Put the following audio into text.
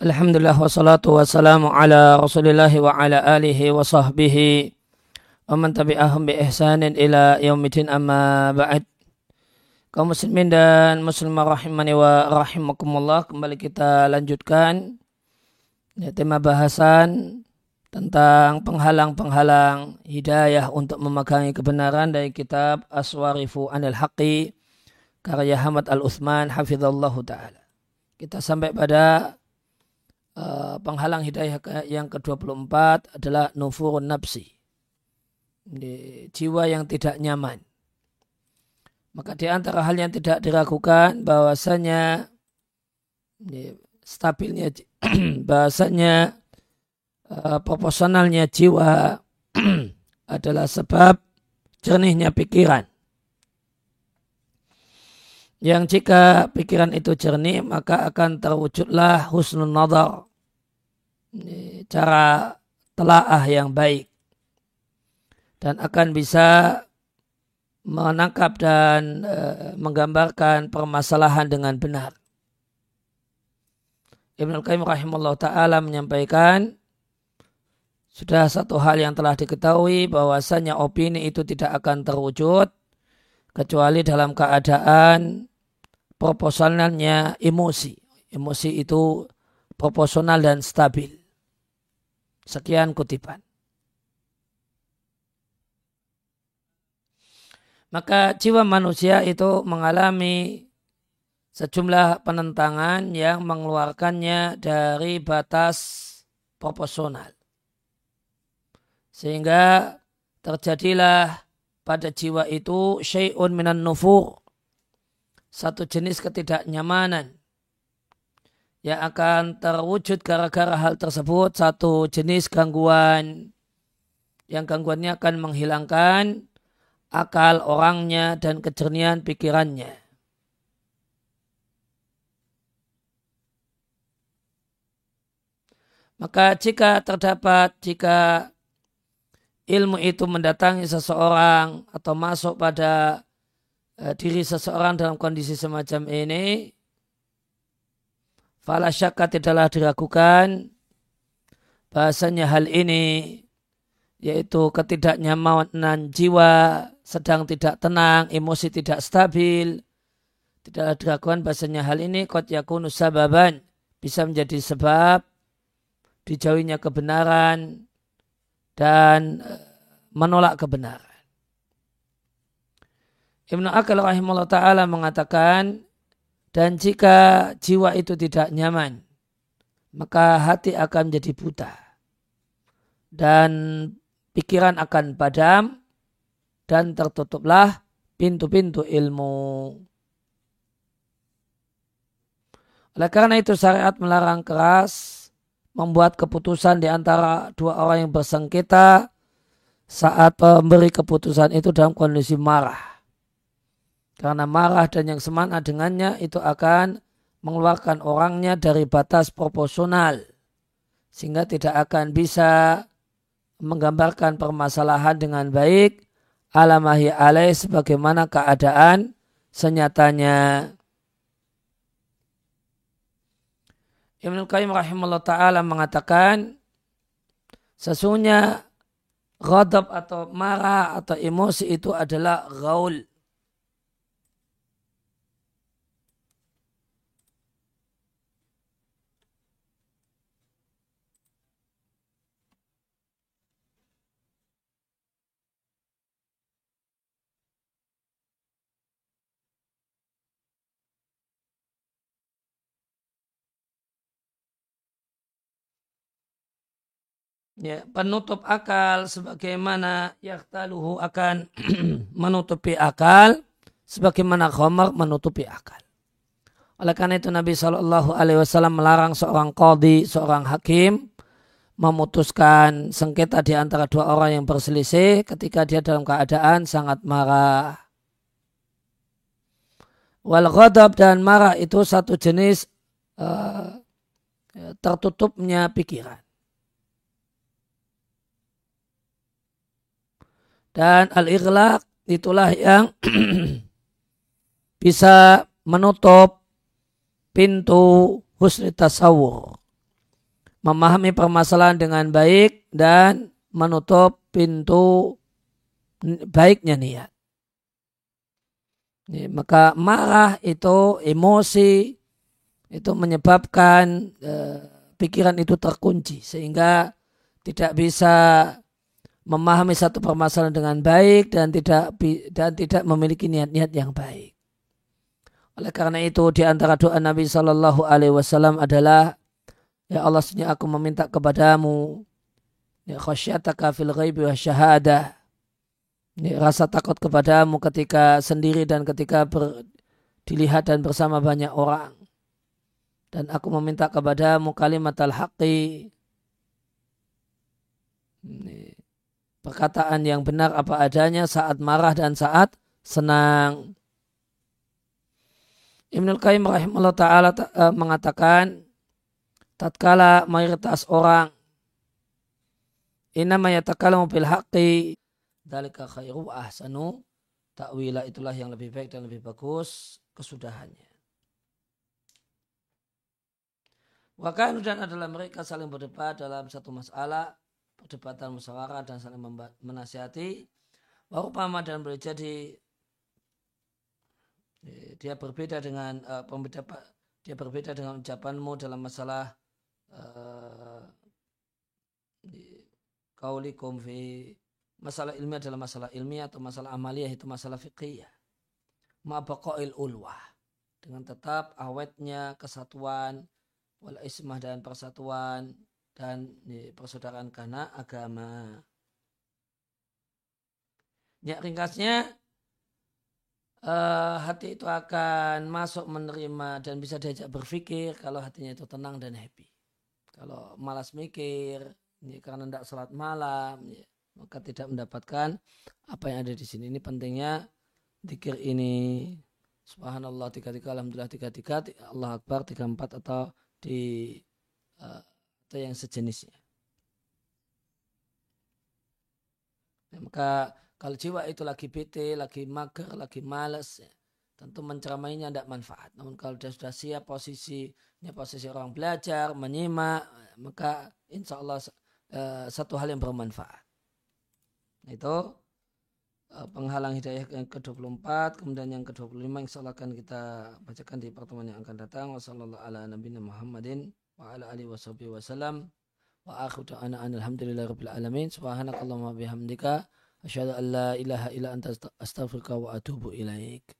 Alhamdulillah wassalatu wassalamu ala rasulillahi wa ala alihi wa sahbihi wa man tabi'ahum bi ihsanin ila yaumidin amma ba'd. Kaum muslimin dan muslimah rahimani wa rahimakumullah kembali kita lanjutkan ya, tema bahasan tentang penghalang-penghalang hidayah untuk memegangi kebenaran dari kitab Aswarifu Anil Haqi karya Hamad Al-Uthman hafizallahu ta'ala. Kita sampai pada penghalang hidayah yang ke-24 adalah nufurun nafsi. Jiwa yang tidak nyaman. Maka di antara hal yang tidak diragukan bahwasanya stabilnya bahasanya uh, proporsionalnya jiwa adalah sebab jernihnya pikiran. Yang jika pikiran itu jernih maka akan terwujudlah husnul nadar. Cara telaah yang baik. Dan akan bisa menangkap dan e, menggambarkan permasalahan dengan benar. Ibn Al-Qayyim rahimahullah ta'ala menyampaikan sudah satu hal yang telah diketahui bahwasanya opini itu tidak akan terwujud kecuali dalam keadaan proporsionalnya emosi. Emosi itu proporsional dan stabil. Sekian kutipan. Maka jiwa manusia itu mengalami sejumlah penentangan yang mengeluarkannya dari batas proporsional. Sehingga terjadilah pada jiwa itu syai'un minan nufur satu jenis ketidaknyamanan yang akan terwujud gara-gara hal tersebut satu jenis gangguan yang gangguannya akan menghilangkan akal orangnya dan kejernihan pikirannya. Maka jika terdapat, jika ilmu itu mendatangi seseorang atau masuk pada Eh, diri seseorang dalam kondisi semacam ini, fala syakka tidaklah diragukan. Bahasanya hal ini yaitu ketidaknyamanan jiwa sedang tidak tenang, emosi tidak stabil, tidaklah diragukan bahasanya hal ini kot yakunu sababan. Bisa menjadi sebab dijauhinya kebenaran dan eh, menolak kebenaran. Ibnu Akal rahimahullah ta'ala mengatakan, dan jika jiwa itu tidak nyaman, maka hati akan menjadi buta. Dan pikiran akan padam, dan tertutuplah pintu-pintu ilmu. Oleh karena itu syariat melarang keras membuat keputusan di antara dua orang yang bersengketa saat memberi keputusan itu dalam kondisi marah. Karena marah dan yang semana dengannya itu akan mengeluarkan orangnya dari batas proporsional. Sehingga tidak akan bisa menggambarkan permasalahan dengan baik. Alamahi alaih sebagaimana keadaan senyatanya. Ibn Qayyim rahimahullah ta'ala mengatakan sesungguhnya ghadab atau marah atau emosi itu adalah gaul ya, penutup akal sebagaimana yaktaluhu akan menutupi akal sebagaimana khamar menutupi akal. Oleh karena itu Nabi Shallallahu Alaihi Wasallam melarang seorang kodi, seorang hakim memutuskan sengketa di antara dua orang yang berselisih ketika dia dalam keadaan sangat marah. Wal ghadab dan marah itu satu jenis uh, tertutupnya pikiran. Dan al-ighlaq itulah yang bisa menutup pintu husni tasawur. memahami permasalahan dengan baik dan menutup pintu baiknya niat. Maka marah itu emosi itu menyebabkan eh, pikiran itu terkunci sehingga tidak bisa memahami satu permasalahan dengan baik dan tidak dan tidak memiliki niat-niat yang baik. Oleh karena itu di antara doa Nabi Shallallahu Alaihi Wasallam adalah Ya Allah sebenarnya aku meminta kepadamu ya khasyataka fil ghaibi wa syahadah ya, rasa takut kepadamu ketika sendiri dan ketika ber, dilihat dan bersama banyak orang. Dan aku meminta kepadamu kalimat al-haqqi perkataan yang benar apa adanya saat marah dan saat senang. Ibnul Qayyim rahimahullah ta'ala eh, mengatakan tatkala mayoritas orang inama yatakallamu bil haqqi dalika khairu ahsanu takwila itulah yang lebih baik dan lebih bagus kesudahannya. Wakan dan adalah mereka saling berdebat dalam satu masalah, perdebatan musyawarah dan saling menasihati. Warupama dan boleh jadi eh, dia berbeda dengan uh, pembeda dia berbeda dengan ucapanmu dalam masalah uh, fi masalah ilmiah adalah masalah ilmiah atau masalah amaliyah itu masalah fikih Ma'baqa'il ulwah dengan tetap awetnya kesatuan wal ismah dan persatuan dan persaudaraan karena agama. Ya ringkasnya uh, hati itu akan masuk menerima dan bisa diajak berpikir kalau hatinya itu tenang dan happy. Kalau malas mikir, ya, karena tidak sholat malam, ya, maka tidak mendapatkan apa yang ada di sini. Ini pentingnya dikir ini. Subhanallah tiga tiga, Alhamdulillah tiga tiga, Allah Akbar tiga empat atau di uh, atau yang sejenisnya. Ya, maka kalau jiwa itu lagi bete, lagi mager, lagi males, ya, tentu menceramainya tidak manfaat. Namun kalau dia sudah siap posisinya posisi orang belajar, menyimak, maka insya Allah uh, satu hal yang bermanfaat. Itu uh, penghalang hidayah yang ke-24, kemudian yang ke-25 insya Allah akan kita bacakan di pertemuan yang akan datang. Wassalamualaikum ala nabiyina وعلى آله وصحبه وسلم. وآخر دعوانا أن الحمد لله رب العالمين. سبحانك اللهم وبحمدك أشهد أن لا إله إلا أنت أستغفرك وأتوب إليك.